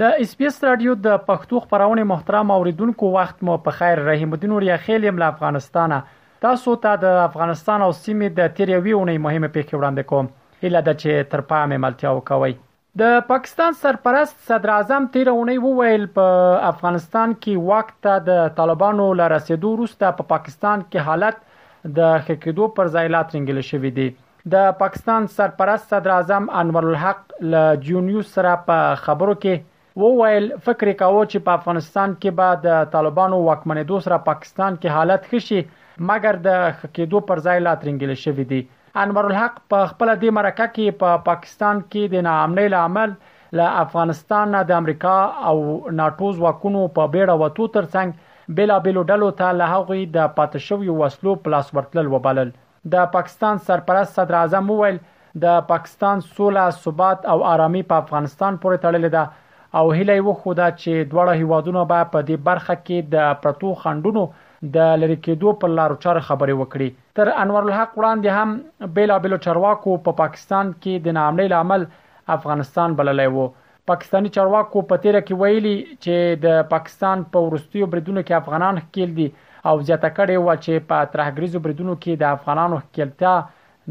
د اس بي اس راډیو د پښتو خبرونه محترم اوریدونکو وخت مو په خیر رحیم الدین اوریا خیل یم له افغانستانه تاسو ته د افغانستان او سیمې د تیر یوې اونۍ مهمه پیښې وړاندې کوم هیله ده چې تر پامه ملتیا وکوي د پاکستان سرپرست صدر اعظم تیر اونۍ وویل په افغانستان کې واک ته د طالبانو له رسیدو وروسته په پاکستان کې حالت د خکېدو پر ځای لا ترنګل شوی دی د پاکستان سرپرست صدراعظم انورالحق له جیو نیوز سره په خبرو کې وویل، فکر یې کاوه چې په افغانستان کې به د طالبانو واکمنېدو سره پاکستان کې حالت ښه شي، مګر د ښه کېدو پر ځای لا ترینګلې شوي دي. انورالحق په خپله دې مرکه کې په پاکستان کې د ناامنۍ له امله له افغانستان نه د امریکا او ناټو ځواکونو په بېړه وتو ترڅنګ بېلابېلو ډلو ته له هغوی د پاتې شویو وسلو په لاس ورتلل وبلل. د پاکستان سرپرست صدراعظم وویل، د پاکستان سوله، ثبات او آرامي په افغانستان پورې تړلې ده او هیله یې وښوده چې دواړه هیوادونه به په دې برخه کې د پرتو خنډونو د لرې کیدو پر لارو چارو خبرې وکړي. تر انورالحق وړاندې هم بیلابیلو چارواکو په پاکستان کې د ناامنۍ لامل افغانستان بللی و پاکستاني چارواکو په تېره کې ویلي چې د پاکستان په وروستیو بریدونو کې افغانان ښکېل دي او زیاته کړې وه چې په ترهګریزو بریدونو کې د افغانانو ښکېلتیا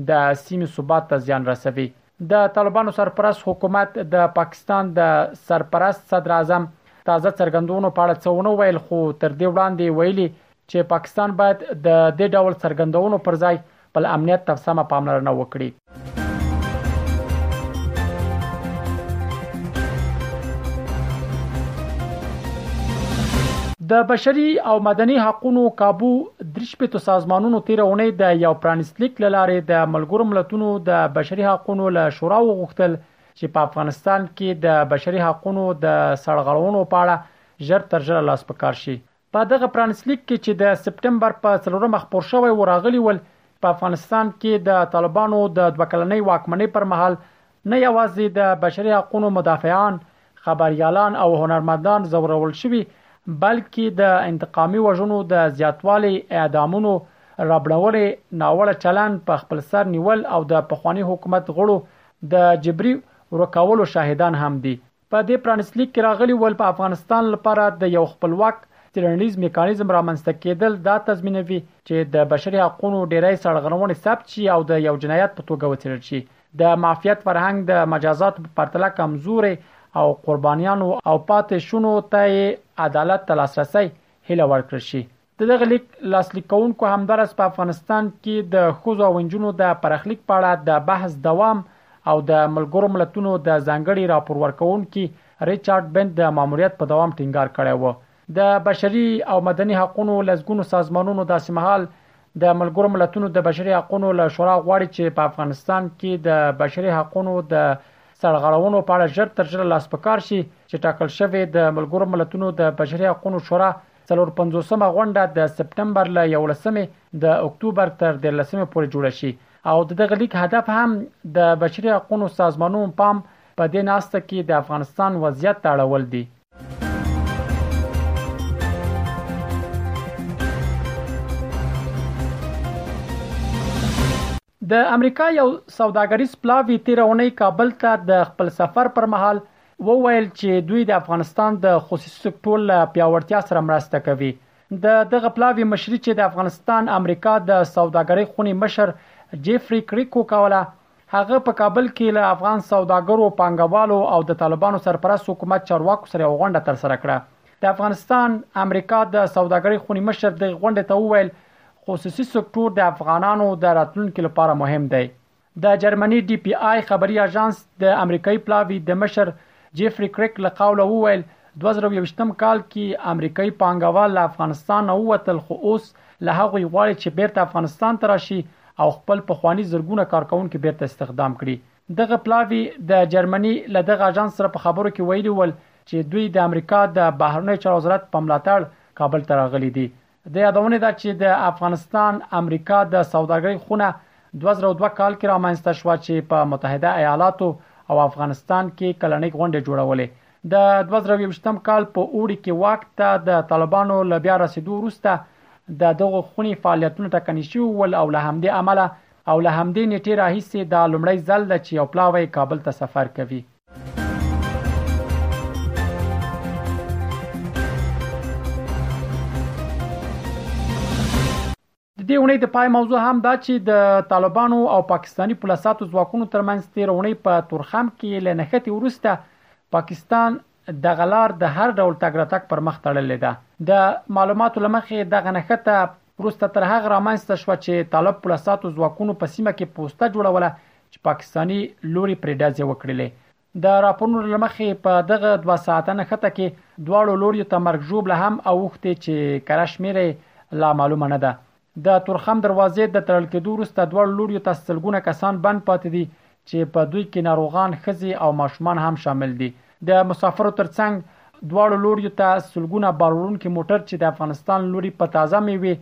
د سیمې ثبات ته زیان رسوي. د طالبانو سرپرست حکومت د پاکستان د سرپرست صدراعظم تازه څرګندونو په اړه څه ونه ویل خو تر دې وړاندې یې ویلي چې پاکستان باید د دې ډول څرګندونو پر ځای خپل امنیت ته سمه پاملرنه وکړي. د بشري او مدني حقونو کابو درې شپېته سازمانونو تېره اونۍ د یو پرانیست لیک له لارې د ملګرو ملتونو د بشري حقونو له شورا وغوښتل چې په افغانستان کې د بشري حقونو د سړغړونو په اړه ژر تر ژره لاس په کار شي. په دغه پرانیستلیک کې چې د سپټمبر په څلورمه خپور شوی و راغلي ول، په افغانستان کې د طالبانو د دوه کلنۍ واکمنۍ پر مهال نه یوازې د بشري حقونو مدافعان، خبریالان او هنرمندان ځورول شوي، بلکې د انتقامي وژنو د زیاتوالي، اعدامونو، ربړونې، ناوړه چلند، په خپل سر نیول او د پخواني حکومت غړو د جبري ورکولو شاهدان هم دي. په دې پرانیستلیک کې راغلي ول، په افغانستان لپاره د یو خپلواک څېړنیز میکانیزم رامنځته کېدل دا تضمینوي چې د بشري حقونو ډېری سړغنونې ثبت شي او د یو جنایت په توګه وڅېړل شي. د معافیت فرهنګ د مجازاتو په پرتله کمزوری او قربانیانو او پاتې شونو ته یې عدالت ته لاسرسی هیله وړ کړل شي. د دغه لیک لاسلیک کوونکو همدارس په افغانستان کې د ښځو او نجونو د پرخلیک په اړه د بحث دوام او د ملګرو ملتونو د ځانګړي راپور ورکوونکي ریچارډ بند د ماموریت په دوام ټینګار کړی و د بشري او مدني حقوقو لسګونو سازمانونو داسې مهال د ملګرو ملتونو د بشري حقوقو له شورا غواړي چې په افغانستان کې د بشري حقوقو د سرغړونو په اړه ژر تر ژره لاس په کار شي چې ټاکل شوې د ملګرو ملتونو د بشري حقوقو شورا څلور پنځوسمه غونډه د سپټمبر له یولسمې د اکتوبر تر دیارلسمې پورې جوړه شي او د دغه لیک هدف هم د بشري حقوقو سازمانونو پام په دې ناسته کې د افغانستان وضعیت ته اړول دي د امریکا یو سوداګریز پلاوي تیره اونۍ کابل ته د خپل سفر پر مهال وویل چې دوی د افغانستان د خصوصي سکتور له پیاوړتیا سره مرسته کوي. د دغه پلاوي مشري چې د افغانستان امریکا د سوداګرۍ خونې مشر جیفري کریکو کوله، هغه په کابل کې له افغان سوداګرو، پانګوالو او د طالبانو سرپرست حکومت چارواکو سره یوه غونډه ترسره کړه. د افغانستان امریکا د سوداګرۍ خونې مشر دغې غونډې ته وویل خصوصي سکتور د افغانانو د راتلونکي لپاره مهم دی. د جرمني ډي پي آی خبري اژانس د امریکايي پلاوي د مشر جیفري کریک له قوله وویل، دوه زره او یوویشتم کال کې امریکايي پانګوال له افغانستان نه ووتل، خو اوس له هغوی غواړي چې بېرته افغانستان ته راشي او خپل پخواني زرګونه کارکوونکي بېرته استخدام کړي. دغه پلاوي د جرمني له دغه اژانس سره په خبرو کې ویلي ول چې دوی د امریکا د بهرنیو چارو وزارت په ملاتړ کابل ته راغلي دي د یادونې ده چې د افغانستان امریکا د سوداګرۍ خونه 2002 کال کې رامنځته شوه چې په متحده ایالاتو او افغانستان کې کلنۍ غونډې جوړولې د 2020 کال په اوړي کې واک ته د طالبانو له بیا رسیدو وروسته د دغه خونې فعالیتونه ټکني شوي ول او له همدې امله او له همدې نیټې راهیسې دا لومړی ځل ده چې یو پلاوی کابل ته سفر کوي دې اونۍ د پای موضوع هم دا چې د طالبانو او پاکستانی پولیسو ځواکونو ترمنځ تیر اونۍ په تورخم کې لنښتي ورسته پاکستان د غلار د هر ډول تګ راتګ پر مخ تړلې ده د معلوماتو لمخې د غنښته وروسته تر هغه رامنځ ته شوه چې طالب پولیساتو ځواکونو په سیمه کې پوسته جوړوله چې پاکستاني لوري پرې ډزې وکړلې د راپورونو لمخې په دغه دوه ساعته نښته کې دواړو لوري ته مرګ ژوبله هم اوښتې چې کره شمیره لا معلومه نه ده د تورخم دروازې د تړل کېدو وروسته دواړو لوري ته سلګونه کسان بند پاتې دي چې په دوی کې ناروغان، ښځې او ماشومان هم شامل دي. د مسافرو تر څنګ دواړو لوریو ته سلګونه بار وړونکي موټر چې د افغانستان لوري په تازه میوې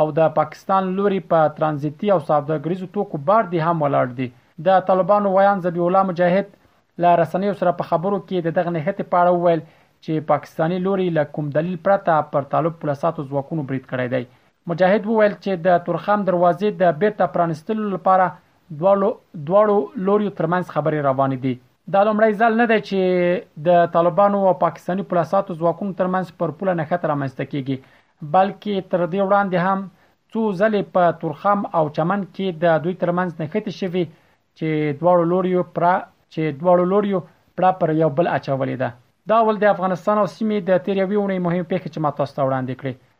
او د پاکستان لوري په ترانزیتي او سوداګریزو توکو بار دي، هم ولاړ دي. د طالبانو ویاند ذبیح الله مجاهد له رسنیو سره په خبرو کې د دغه نښتې په اړه وویل چې پاکستاني لوري له کوم دلیل پرته پر طالب پوله ساتو ځواکونو برید کړی دی. مجاهد وویل چې د تورخم دروازې د بیرته پرانیستلو لپاره دواړو دواړو لوریو ترمنځ خبرې روانې دي. دا لومړی ځل نه دی چې د طالبانو او پاکستاني پولساتو ځواکونو ترمنځ پر پوله نښته رامنځته کیږي بلکې تر دې وړاندې هم څو ځلې په تورخم او چمن کې د دوی ترمنځ نښتې شوي چې دواړو لوریو پړه چې دواړو لوریو پړه پر یو بل اچولې ده. دا ول د افغانستان او سیمې د تیر یوې اونۍ مهمې پیښې چې ما تاسو ته وړاندې کړې.